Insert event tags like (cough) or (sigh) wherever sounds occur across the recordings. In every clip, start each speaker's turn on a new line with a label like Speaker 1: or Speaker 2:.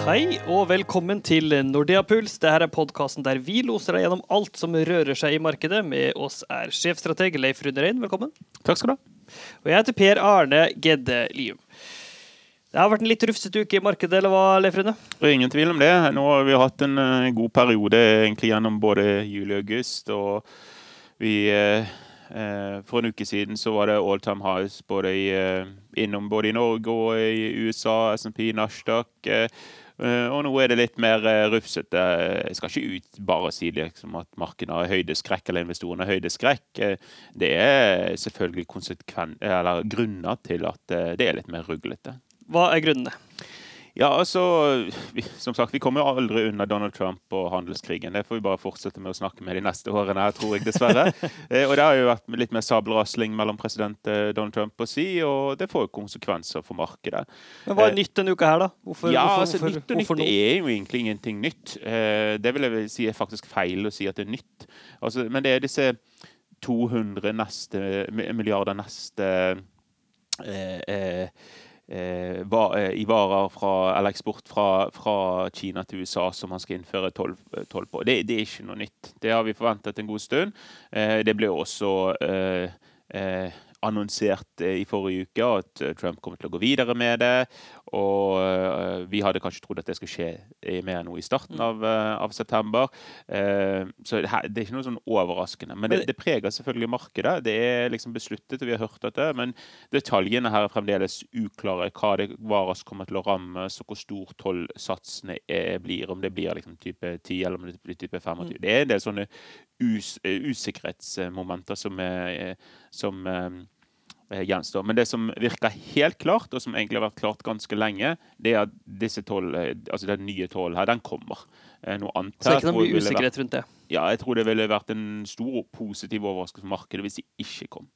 Speaker 1: Hei og velkommen til Nordea Puls. Dette er podkasten der vi loser deg gjennom alt som rører seg i markedet. Med oss er sjefstrateg Leif Rune Rein, velkommen.
Speaker 2: Takk skal du ha.
Speaker 1: Og jeg heter Per Arne Gedde Lium. Det har vært en litt rufsete uke i markedet, eller hva, Leif Rune?
Speaker 2: Ingen tvil om det. Nå har vi hatt en uh, god periode egentlig gjennom både juli og august. Og vi uh, uh, For en uke siden så var det all time highs både i, innom både i Norge og i USA, SMP, Nasdaq. Og nå er det litt mer rufsete. Jeg skal ikke ut bare si liksom, at markedet har høydeskrekk eller investorene har høydeskrekk. det er selvfølgelig grunner til at det er litt mer ruglete.
Speaker 1: Hva er grunnene?
Speaker 2: Ja, altså, vi, Som sagt, vi kommer jo aldri unna Donald Trump og handelskrigen. Det får vi bare fortsette med å snakke med de neste årene, her, tror jeg, dessverre. (laughs) eh, og Det har jo vært litt mer sabelrasling mellom president eh, Donald Trump og si, og det får jo konsekvenser for markedet.
Speaker 1: Men Hva er eh, nytt denne uka her, da?
Speaker 2: Hvorfor, ja, hvorfor, altså, Nytt og nytt er jo egentlig ingenting nytt. Eh, det vil jeg si er faktisk feil å si at det er nytt. Altså, men det er disse 200 neste, milliarder neste Eh, eh, i varer fra, eller eksport fra, fra, Kina til USA som man skal innføre toll eh, på. Det, det, er ikke noe nytt. Det har vi forventet en god stund. det ble også annonsert i forrige uke at Trump kommer til å gå videre med det. Og uh, vi hadde kanskje trodd at det skulle skje mer nå i starten mm. av, av september. Så det, er ikke noe sånn overraskende. Men det, det, preger selvfølgelig markedet. Det er liksom besluttet, og vi har hørt dette. Men detaljene her er fremdeles uklare. Hva det var som kommer til å rammes, og hvor stor tollsatsene blir. Om det blir liksom type 10 eller om det blir type 25. Mm. Det er en del sånne us usikkerhetsmomenter som, er, som Eh, gjenstår. Men det som virker helt klart, og som egentlig har vært klart ganske lenge, det er at disse 12, eh, altså den nye tålen her, den kommer.
Speaker 1: Eh, noe annet Så det er ikke noe mye usikkerhet rundt det?
Speaker 2: Ja, jeg tror det ville vært en stor positiv overraskelse for markedet hvis de ikke kom.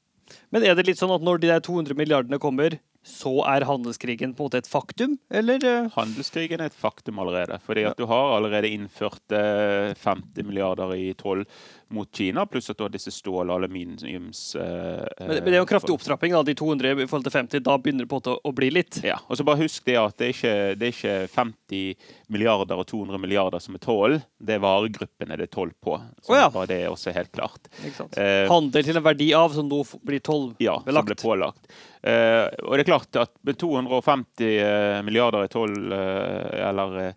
Speaker 1: Men er det litt sånn at når de der 200 milliardene kommer, så er handelskrigen på en måte et faktum, eller?
Speaker 2: Handelskrigen er et faktum allerede. fordi at du har allerede innført 50 milliarder i toll mot Kina, pluss at du har disse stål- og aluminiums...
Speaker 1: Eh, men, men, det er jo en kraftig opptrapping, da, de 200 i forhold til 50. Da begynner det på å, å bli litt.
Speaker 2: Ja, og så bare husk det at det er, ikke, det er ikke 50 milliarder og 200 milliarder som er toll. Det er varegruppene det er toll på. Så oh, ja. bare det er også helt klart.
Speaker 1: Eh, Handel til en verdi av som nå blir tollbelagt.
Speaker 2: Ja, som blir pålagt. Eh, og det er klart at med 250 eh, milliarder i toll, eh, eller Eh,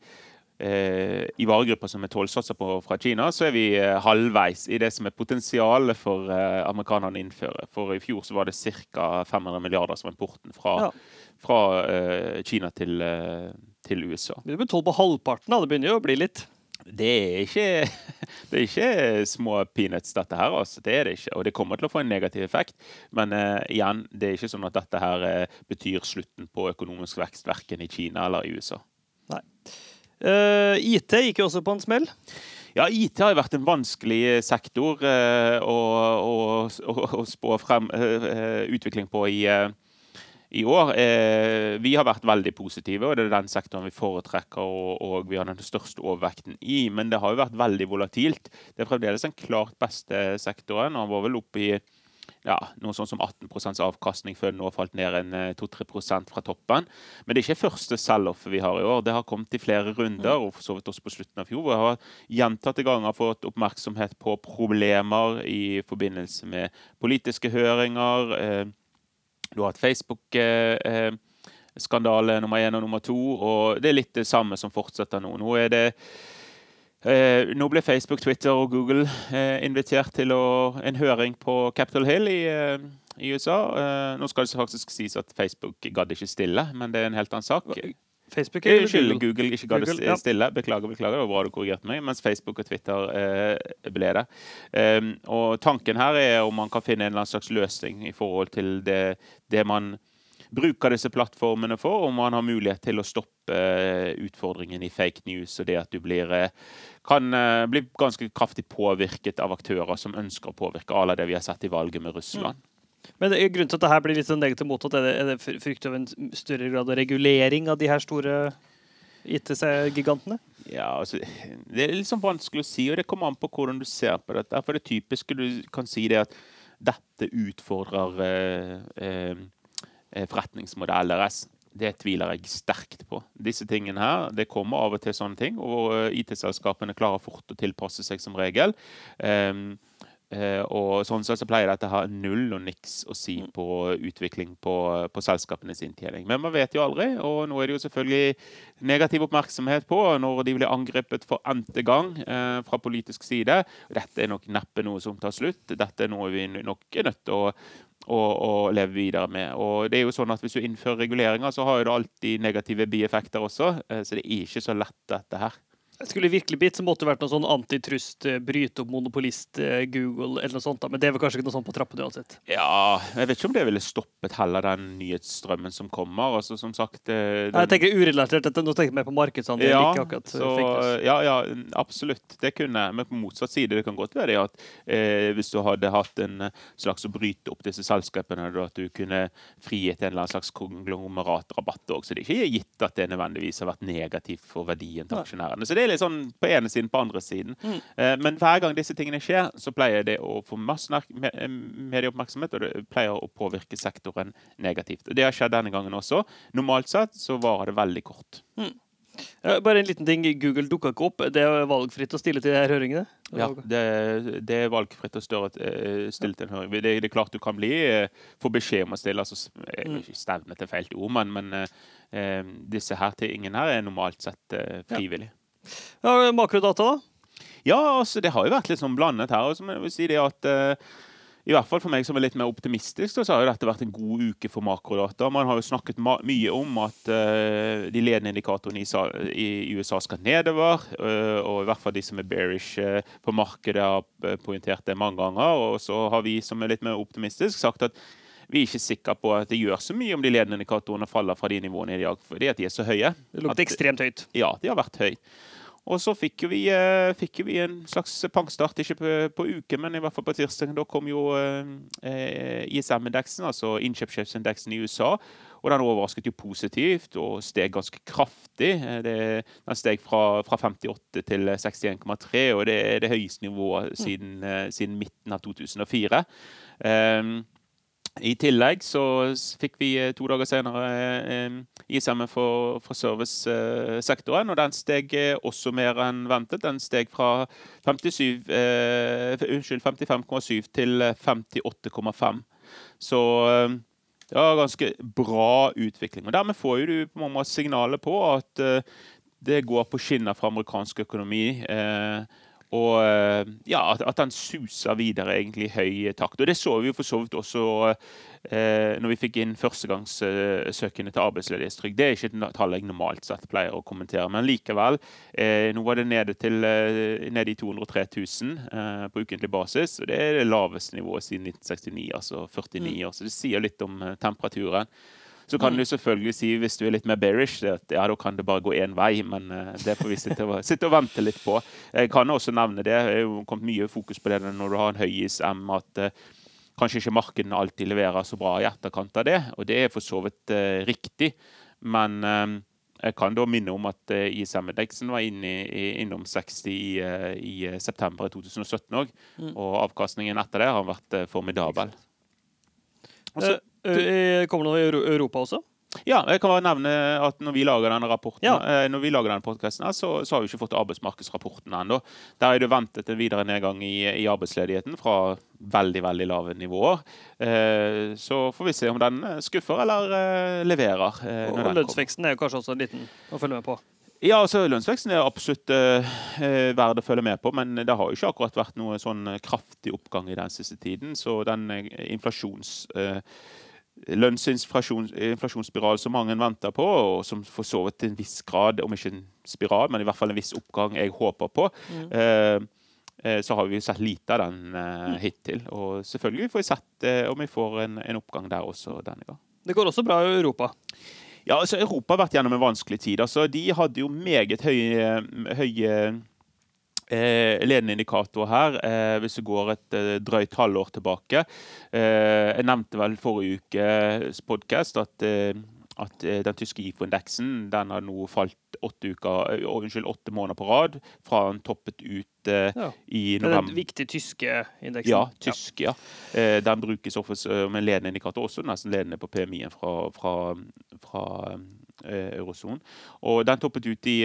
Speaker 2: i varegrupper som er tollsatser på fra Kina, så er vi eh, halvveis i det som er potensialet for eh, amerikanerne å innføre. For i fjor så var det ca. 500 milliarder som var importen fra, ja. fra Kina til, til USA.
Speaker 1: Det blir toll på halvparten, da. Det begynner jo å bli litt.
Speaker 2: Det er, ikke, (laughs) det er ikke, små peanuts, dette her. Altså. Det er det ikke. Og det kommer til å få en negativ effekt. Men uh, igjen, det er ikke sånn at dette her uh, betyr slutten på økonomisk vekst verken i Kina eller i USA.
Speaker 1: Nei. Uh, eh, IT gikk jo også på en smell.
Speaker 2: Ja, IT har jo vært en vanskelig eh, sektor uh, å, å, å, spå frem uh, utvikling på i, i år. vi har vært veldig positive, og det er den sektoren vi foretrekker og, og vi har den største overvekten i. Men det har jo vært veldig volatilt. Det er fremdeles den klart beste sektoren. Han var vel oppe i ja, noe sånn som 18% avkastning før den nå har falt ned en 2-3 eh, fra toppen. Men det er ikke første sell-off vi har i år. Det har kommet i flere runder, og for også på slutten av fjor. Jeg har gjentatte ganger fått oppmerksomhet på problemer i forbindelse med politiske høringer. Eh, du har hatt Facebook-skandale eh, nummer én og nummer to, og det er litt det samme som fortsetter nå. Nå er det Eh, nå ble Facebook, Twitter og Google eh, invitert til å, en høring på Capitol Hill i, eh, i USA. Eh, nå skal det faktisk sies at Facebook gadd ikke stille, men det er en helt annen sak.
Speaker 1: Facebook eller
Speaker 2: Google? Google ikke gadd ja. stille. Beklager, beklager. Det var bra du korrigerte meg. Mens Facebook og Twitter eh, ble det. Og tanken her er om man kan finne en slags løsning i forhold til det, det man bruker disse plattformene for, om man har mulighet til å stoppe eh, utfordringen i fake news og det at du blir, eh, kan eh, bli ganske kraftig påvirket av aktører som ønsker å påvirke à det vi har sett i valget med Russland. Mm.
Speaker 1: Men grunnen til at dette blir litt sånn negativt mottatt, er det, er det frykt av en større grad av regulering av de her store IT-gigantene?
Speaker 2: Ja, altså, Det er litt sånn vanskelig å si, og det kommer an på hvordan du ser på dette. For det typiske du kan si det at dette utfordrer eh, eh, Eh, forretningsmodell deres. det tviler jeg sterkt på. Disse tingene her, Det kommer av og til sånne ting, og eh, IT-selskapene klarer fort å tilpasse seg som regel. Um, og sånn sett så pleier dette å ha null og niks å si mm. på utvikling på, på selskapenes inntjening. Men man vet jo aldri, og nå er det jo selvfølgelig negativ oppmerksomhet på når de blir angrepet for n-te gang uh, fra politisk side. Dette er nok neppe noe som tar slutt. Dette er noe vi nok er nødt til å, å, å, leve videre med. Og det er jo sånn at Hvis du innfører reguleringer, så har det alltid negative bieffekter også. Uh, så det er ikke så lett, dette her.
Speaker 1: Skulle virkelig bitt, så måtte det vært noe sånn antitrust, eh, bryte opp monopolist, eh, Google eller noe sånt. da, Men det er vel kanskje ikke noe sånt på trappene uansett?
Speaker 2: Ja, jeg vet ikke om det ville stoppet heller den nyhetsstrømmen som kommer. altså som sagt... Den...
Speaker 1: Jeg tenker urelatert, nå tenker jeg mer på markedsandel.
Speaker 2: Ja,
Speaker 1: ikke akkurat
Speaker 2: så, ja, ja, absolutt. Det kunne Men på motsatt side, det kan godt være at eh, hvis du hadde hatt en slags å bryte opp disse selskapene, at du kunne frigitt en eller annen slags konglomeratrabatt òg. Så det er ikke gitt at det nødvendigvis har vært negativt for verdien til aksjonærene. Så det er litt sånn på ene siden, på andre siden. Mm. Eh, men hver gang disse tingene skjer, så pleier det å få masse eh, medieoppmerksomhet, og det pleier å påvirke sektoren negativt. Det har skjedd denne gangen også. Normalt sett så varer det veldig kort. Mm.
Speaker 1: Bare en liten ting. Google dukka ikke opp. Det er valgfritt å stille til de her høringene?
Speaker 2: Ja, det, det, er valgfritt å eh, stille til en høring. Det, det, er klart du kan bli få beskjed om å stille. altså ikke Stevne til feilt ord, men, men eh, disse her tingene her er normalt sett frivillige. frivillig.
Speaker 1: Ja, makrodata, da?
Speaker 2: Ja, altså, det har jo vært litt sånn blandet her. Og jeg vil si det at uh, i hvert fall for meg som er litt mer optimistisk, så har jo dette vært en god uke for makrodata. Man har jo snakket mye om at uh, de ledende indikatorene i, i, USA skal nedover. Uh, og i hvert fall de som er bearish uh, på markedet, har poengtert det mange ganger. Og så har vi som er litt mer optimistisk, sagt at vi er ikke sikre på at det gjør så mye om de ledende indikatorene faller fra de nivåene i dag, fordi at de er så høye.
Speaker 1: Det lukter ekstremt høyt.
Speaker 2: Ja, de har vært høye. Og så fikk vi, uh, fikk vi, en slags pangstart, ikke på, på, uke, men i hvert fall på tirsdag. Da kom jo uh, eh, ISM-indeksen, altså innkjøpssjefsindeksen i USA. Og den overrasket jo positivt og steg ganske kraftig. Eh, det, den steg fra, fra 58 til 61,3, og det er det høyeste nivået siden, mm. siden midten av 2004. Um, i tillegg så fikk vi eh, to dager senere eh, ISM for, for servicesektoren, og den steg eh, også mer enn ventet. Den steg fra 57, eh, 55,7 til 58,5. Så det var ganske bra utvikling. Og Dermed får du på mange måter signalet på at det går på skinner for amerikansk økonomi. Eh, og eh, ja, at, at han suser videre egentlig i høy takt. Og det så vi jo for så vidt også eh, når vi fikk inn førstegangssøkende til arbeidsledighetstrygd. Det er ikke et tall jeg normalt sett pleier å kommentere, men likevel. Eh, nå var det nede, til, eh, nede i 203 000 eh, på ukentlig basis. og Det er det laveste nivået siden 1969, altså 49 mm. år. Så det sier litt om eh, temperaturen. Så kan mm. du selvfølgelig si, hvis du er litt mer bearish, at ja, da kan det bare gå én vei. Men uh, det får vi sitte og, sitte og, vente litt på. Jeg kan også nevne det. Det jo kommet mye fokus på det når du har en høy ISM. at uh, kanskje ikke markedene alltid leverer så bra i etterkant av det. Og det er for så vidt uh, riktig. Men jeg kan da minne om at ISM-indeksen var inne i, innom 60 i, i september 2017 òg. Mm. Og avkastningen etter det har vært formidabel.
Speaker 1: Også, Kommer det noe i Europa også?
Speaker 2: Ja, jeg kan bare nevne at når vi lager denne rapporten, ja. eh, når vi lager denne podkasten, så, så, har vi ikke fått arbeidsmarkedsrapporten ennå. Der er det ventet en videre nedgang i, i arbeidsledigheten fra veldig veldig lave nivåer. Eh, så får vi se om den skuffer eller eh, leverer.
Speaker 1: Eh, og lønnsveksten er jo kanskje også en liten å følge med på?
Speaker 2: Ja, altså Lønnsveksten er absolutt uh, verd å følge med på, men det har jo ikke akkurat vært noe sånn kraftig oppgang i den siste tiden. Så den inflasjons... Uh, lønnsinflasjonsspiral som mange venter på, og som for så vidt til en viss grad, om ikke en spiral, men i hvert fall en viss oppgang jeg håper på. Mm. Eh, eh så har vi sett lite av den eh, mm. hittil. Og selvfølgelig får vi sett eh, om vi får en, en, oppgang der også denne gang.
Speaker 1: Det går også bra i Europa?
Speaker 2: Ja, altså Europa har vært gjennom en vanskelig tid. Altså, de hadde jo meget høye, høye Eh, ledende indikator her, eh, hvis vi går et eh, drøyt halvår tilbake. Eh, jeg nevnte vel forrige ukes podkast at, eh, at eh, den tyske IFO-indeksen den har nå falt åtte, uker, unnskyld, åtte måneder på rad fra den toppet ut ja. i november.
Speaker 1: Den viktige tyske indeksen?
Speaker 2: Ja, tysk, ja. ja. den brukes som en ledende indikator, også nesten ledende på PMI-en fra, fra, fra eurosonen. Og den toppet ut i,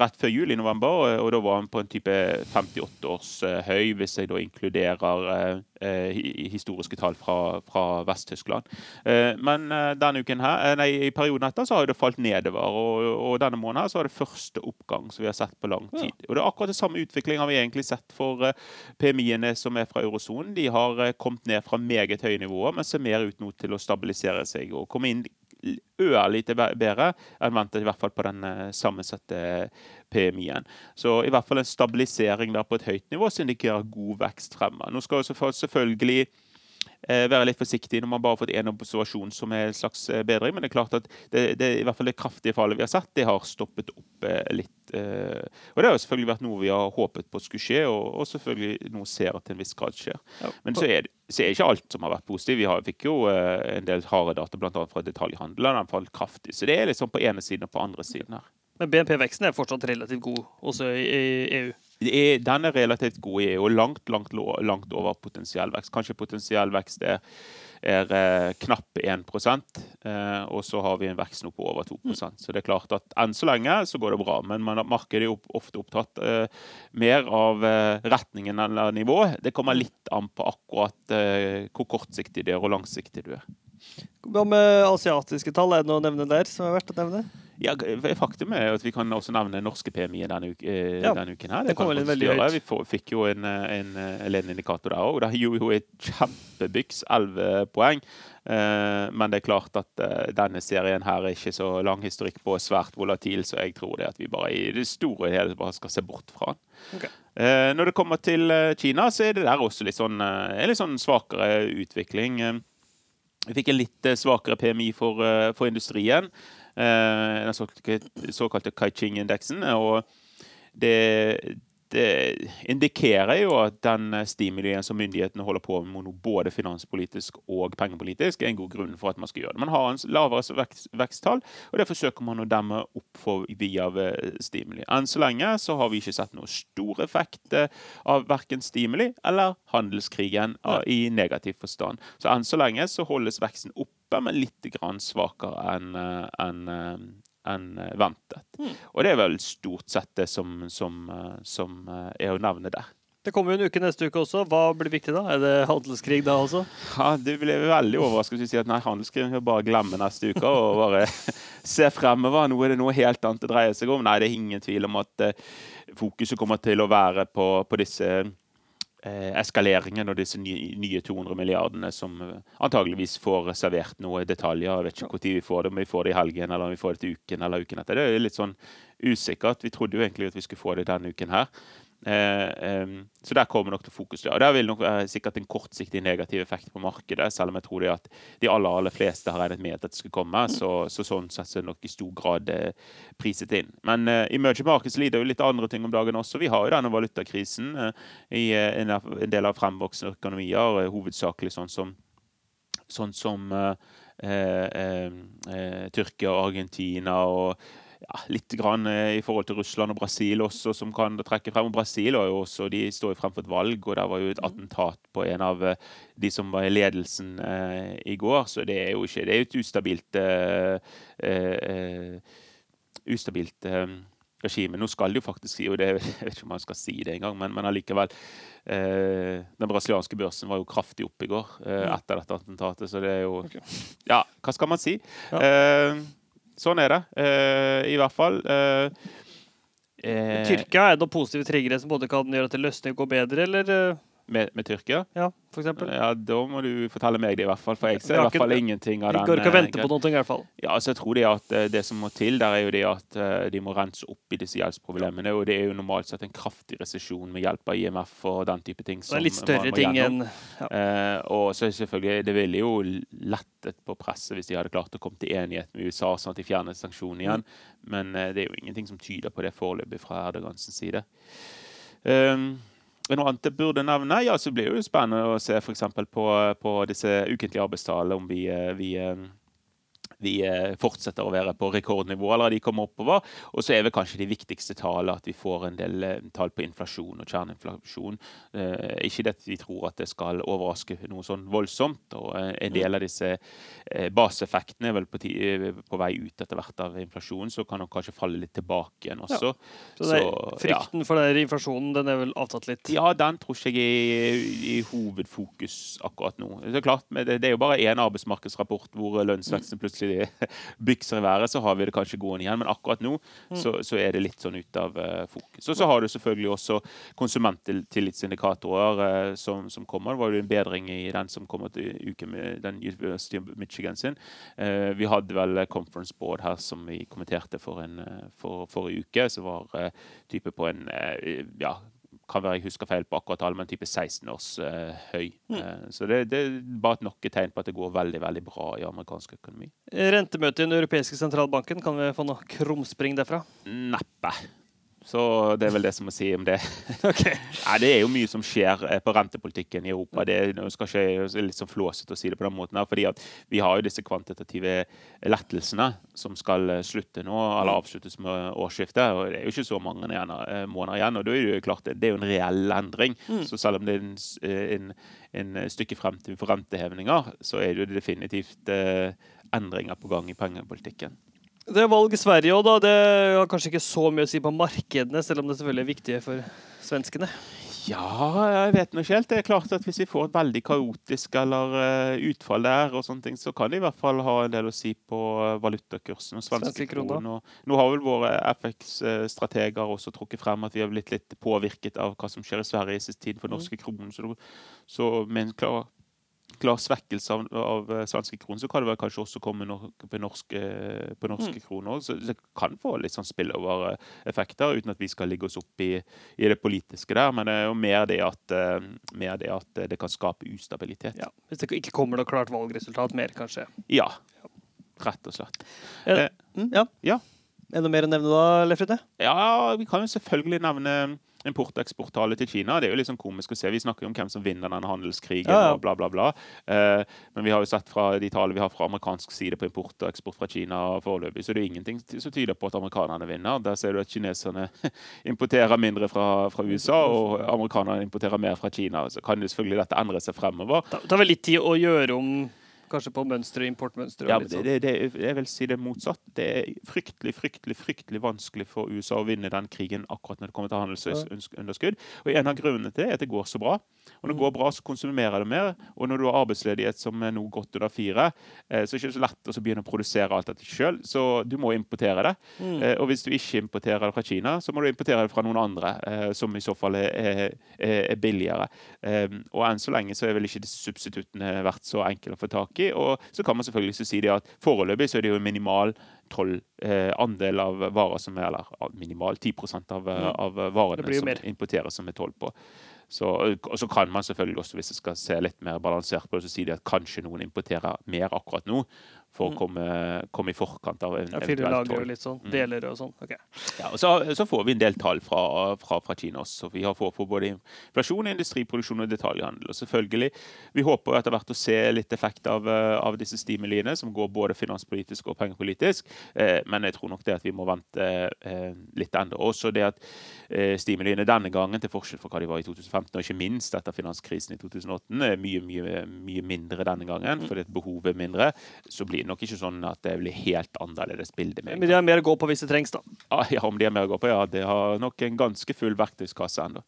Speaker 2: rett før jul i november, og, og da var den på en type 58 års høy, hvis jeg da inkluderer historiske tall fra, fra Vest-Tyskland. men denne uken her, nei, i perioden etter så har det falt nedover. Og, og denne måneden så er det første oppgang som vi har sett på lang tid. Ja. Og det er akkurat det samme utvikling har vi egentlig sett for PMI-ene som er fra eurosonen. De har kommet ned fra meget høye nivåer, men ser mer ut nå til å stabilisere seg og komme inn ørlite bedre enn ventet, i hvert fall på den uh, sammensatte PMI-en. Så i hvert fall en stabilisering der på et høyt nivå som indikerer god vekst fremover. Nå skal selvfølgelig Eh, være litt forsiktig når man bare har fått én observasjon som er en slags eh, bedring. Men det er klart at det, det, i hvert fall det kraftige fallet vi har sett, det har stoppet opp eh, litt. Og det har jo selvfølgelig vært noe vi har håpet på skulle skje, og, og selvfølgelig noe ser at til en viss grad skjer. Men så er, så er ikke alt som har vært positivt. Vi har, fikk jo en del harde data, bl.a. fra detaljhandelen. Den falt kraftig. Så det er liksom på ene siden og på andre siden her.
Speaker 1: Men BNP-veksten er fortsatt relativt god også i EU?
Speaker 2: er, den er relativt god i EU, og langt, langt, langt over potensiell vekst. Kanskje potensiell vekst er, er eh, knapp 1 eh, og så har vi en vekst nå på over 2 mm. Så det er klart at enn så lenge så går det bra, men man, markedet er ofte opptatt eh, mer av eh, retningen eller nivået. Det kommer mm. litt an på akkurat eh, hvor kortsiktig det er, og langsiktig du er.
Speaker 1: Hva med asiatiske tall? Er det noe å nevne der som er verdt å nevne?
Speaker 2: Ja, Faktum er at vi kan også nevne norske PMI denne, uke, eh, ja, denne uken. her.
Speaker 1: Det, det kom veldig høyt.
Speaker 2: Vi fikk jo en, en, en indikator der òg. Det gjorde jo et kjempebyks, 11 poeng. Men det er klart at denne serien her er ikke så lang historikk på svært volatil, så jeg tror det at vi bare i det store og hele bare skal se bort fra den. Okay. Når det kommer til Kina, så er det der også litt sånn, en litt sånn svakere utvikling. Vi fikk en litt svakere PMI for, for industrien. Eh, den såkalte Kaiching-indeksen. og det, det indikerer jo at den stimulien som myndighetene holder på med, både finanspolitisk og pengepolitisk, er en god grunn for at man skal gjøre det. Man har en lavere vekst, veksttall, og det forsøker man å demme opp for via stimuli. Enn så lenge så har vi ikke sett noe stor effekt eh, av verken stimuli eller handelskrigen i negativ forstand. Så enn så lenge så holdes veksten oppe, men litt svakere enn eh, en, enn eh, ventet. Mm. Og det er vel stort sett det som, som, eh, som eh, er å nevne der.
Speaker 1: Det kommer jo en uke neste uke også. Hva blir viktig da? Er det handelskrig da også?
Speaker 2: Ja, Du blir veldig overrasket hvis du sier at nei, handelskrig kan bare glemme neste uke og bare (laughs) se fremover. Nå er det noe helt annet det dreier seg om. Nei, det er ingen tvil om at fokuset kommer til å være på, på disse eskaleringen og disse nye, 200 milliardene som eh, antageligvis får servert noen detaljer. Jeg vet ikke når vi får det, om vi får det i helgen eller om vi får det til uken eller uken etter. Det er litt sånn usikkert. Vi trodde jo egentlig at vi skulle få det denne uken her. Eh, så der kommer nok til fokus. Og Der vil nok være sikkert en kortsiktig negativ effekt på markedet, selv om jeg tror det at de aller aller fleste har regnet med at dette skulle komme. Så, så sånn sett er det nok i stor grad eh, priset inn. Men uh, emerging markets lider jo litt andre ting om dagen også. Vi har jo denne valutakrisen uh, i uh, en, del av fremvoksende økonomier, hovedsakelig sånn som, sånn som Tyrkia og Argentina og ja, litt grann eh, i forhold til Russland og Brasil også, som kan trekke frem. Og Brasil er jo også, de står jo frem for et valg, og der var jo et mm. attentat på en av eh, de som var i ledelsen eh, i går. Så det er jo ikke Det er jo et ustabilt eh, eh, Ustabilt eh, regime. Nå skal det jo faktisk si, og det, (laughs) jeg vet ikke om man skal si det engang, men, men allikevel Den brasilianske børsen var jo kraftig opp i går etter dette attentatet, så det er jo okay. Ja, hva skal man si? Ja sånn er det. Uh, I hvert fall. Uh,
Speaker 1: Tyrkia, er det noen positive triggere som både kan gjøre at løsner går bedre, eller?
Speaker 2: Med, med, Tyrkia?
Speaker 1: Ja, for eksempel.
Speaker 2: Ja, Da må du fortelle meg det, i hvert fall. For jeg ser i hvert fall ingenting av
Speaker 1: den. Vi går ikke å vente på noe, i hvert fall.
Speaker 2: Ja, altså jeg tror det at det som må til der, er jo det at de må rense opp i disse gjeldsproblemene. Og det er jo normalt sett en kraftig resesjon med hjelp av IMF og den type ting.
Speaker 1: det er litt større ting enn ja.
Speaker 2: eh, Og så selvfølgelig, det ville jo lettet på presset hvis de hadde klart å komme til enighet med USA, sånn at de fjernet sanksjonene igjen. Mm. Men eh, det er jo ingenting som tyder på det foreløpig fra Erdogans side. Um, noe annet jeg burde nevne, ja, så blir det jo spennende å se f.eks. På, på disse ukentlige arbeidstallene, om vi, eh, vi, vi eh, fortsetter å være på rekordnivå, eller de kommer oppover. Og så er vel kanskje de viktigste tallene at vi får en del eh, tall på inflasjon og kjerneinflasjon. Eh, ikke det at vi tror at det skal overraske noe sånn voldsomt. Og en del av disse baseeffektene er vel på, på vei ut etter hvert av inflasjonen, så kan de kanskje falle litt tilbake igjen også. Ja.
Speaker 1: Så, så frykten ja. for den inflasjonen, den er vel avtatt litt?
Speaker 2: Ja, den tror ikke jeg er i hovedfokus akkurat nå. Det er klart, det er jo bare én arbeidsmarkedsrapport hvor lønnsveksten plutselig (laughs) bykser i været, så har vi det kanskje gående igjen. Men akkurat nå mm. så, så er det litt sånn ut av uh, fokus. Og så har du selvfølgelig også konsumenttillitsindikatorer uh, som, som, kommer. Det var jo en bedring i den som kommer til uken med den University of Michigan sin. Uh, vi hadde vel Conference Board her som vi kommenterte for en for, forrige uke, som var type på en ja, kan være jeg husker feil på akkurat alle, men type 16 års uh, høy. Mm. Uh, så det, det, er bare et tegn på at det går veldig veldig bra i amerikansk økonomi.
Speaker 1: Rentemøtet i den europeiske sentralbanken, kan vi få noe krumspring derfra?
Speaker 2: Neppe. Så det er vel det som må si om det. (laughs) Okay. Nei, det er jo mye som skjer eh, på rentepolitikken i Europa. Det skal ikke litt sånn flåsete å si det på den måten. her, fordi Vi har jo disse kvantitative lettelsene som skal eh, slutte nå, eller avsluttes med årsskiftet. og Det er jo ikke så mange eh, måneder igjen. og da er Det jo klart, det er jo en reell endring. Mm. Så selv om det er en, en, en stykke frem til rentehevinger, så er det jo definitivt endringer på gang i pengepolitikken.
Speaker 1: Det er valg i Sverige òg, da. Det har kanskje ikke så mye å si på markedene, selv om det selvfølgelig er viktig for svenskene?
Speaker 2: Ja, jeg vet nå ikke helt. Det er klart at Hvis vi får et veldig kaotisk eller uh, utfall der, og sånne ting, så kan det i hvert fall ha en del å si på valutakursen og svenske kroner. Nå har vel våre FX-strateger også trukket frem at vi har blitt litt påvirket av hva som skjer i Sverige i siste tid for norske mm. kroner. Så, så med en klar klar svekkelse av, av eh, svenske kroner, så kan det vel kanskje også komme no på norske, på norske mm. kroner. Så det kan få litt sånn spillover-effekter, uten at vi skal ligge oss opp i, i, det politiske der. Men det er jo mer det at, uh, mer det, at det kan skape ustabilitet.
Speaker 1: Ja, hvis det ikke kommer noe klart valgresultat mer, kanskje.
Speaker 2: Ja. Rett og slett.
Speaker 1: Eh, mm, ja. ja. Er det noe mer å nevne da, Lefride?
Speaker 2: Ja, vi kan jo selvfølgelig nevne import- og eksporttale til Kina. Det er jo litt sånn komisk å se. Vi snakker jo om hvem som vinner denne handelskrigen ja, ja. og bla, bla, bla. Eh, men vi har jo sett fra de tallene vi har fra amerikansk side på import og eksport fra Kina foreløpig, så det er ingenting som tyder på at amerikanerne vinner. Der ser du at kineserne (laughs) importerer mindre fra, fra USA, og amerikanerne importerer mer fra Kina. Så kan jo selvfølgelig dette endre seg fremover.
Speaker 1: Det tar vel litt tid å gjøre om Kanskje på mønstre, importmønstre?
Speaker 2: Ja, det, sånn. det, det, jeg vil si det motsatt. Det er fryktelig fryktelig, fryktelig vanskelig for USA å vinne den krigen akkurat når det kommer til handelsunderskudd. Og En av grunnene til det er at det går så bra. Og Når det går bra, så konsumerer det mer. Og når du har arbeidsledighet som er nå godt under fire, eh, så er det ikke så lett å begynne å produsere alt dette sjøl. Så du må importere det. Mm. Eh, og hvis du ikke importerer det fra Kina, så må du importere det fra noen andre, eh, som i så fall er, er, er billigere. Og enn så lenge så er vel ikke substituttene vært så enkle å få tak i i. Og så kan man selvfølgelig si det at foreløpig så er det jo minimal toll eh, andel av varer som er Eller minimal 10 av, mm. av varene som importeres som er toll på. Så, og så kan man selvfølgelig også, hvis jeg skal se litt mer balansert på det, så si det at kanskje noen importerer mer akkurat nå for å mm. komme, komme, i forkant av en ja,
Speaker 1: eventuelt jo Litt sånn, mm. deler og sånn. Okay.
Speaker 2: Ja, og så, så, får vi en del tall fra, fra, fra Kina også. Vi har fått på både inflasjon, industriproduksjon og detaljhandel. Og selvfølgelig, Vi håper etter hvert å se litt effekt av, av disse stimuliene, som går både finanspolitisk og pengepolitisk. Eh, men jeg tror nok det at vi må vente eh, litt enda. Også det at eh, stimuliene denne gangen, til forskjell fra hva de var i 2015, og ikke minst etter finanskrisen i 2008, er mye, mye, mye mindre denne gangen, mm. fordi behovet er mindre. så blir blir nok ikke sånn at det blir helt annerledes bilde.
Speaker 1: Men de har mer å gå på hvis det trengs, da?
Speaker 2: Ja, om de har mer å gå på, ja. De har nok en ganske full verktøyskasse ennå.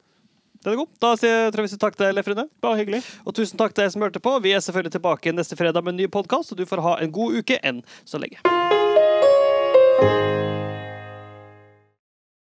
Speaker 1: Den er god. Da sier jeg, tror jeg vi takk til deg, Lefrine.
Speaker 2: Bare hyggelig.
Speaker 1: Og tusen takk til deg som hørte på. Vi er selvfølgelig tilbake neste fredag med en ny podkast, og du får ha en god uke enn så lenge.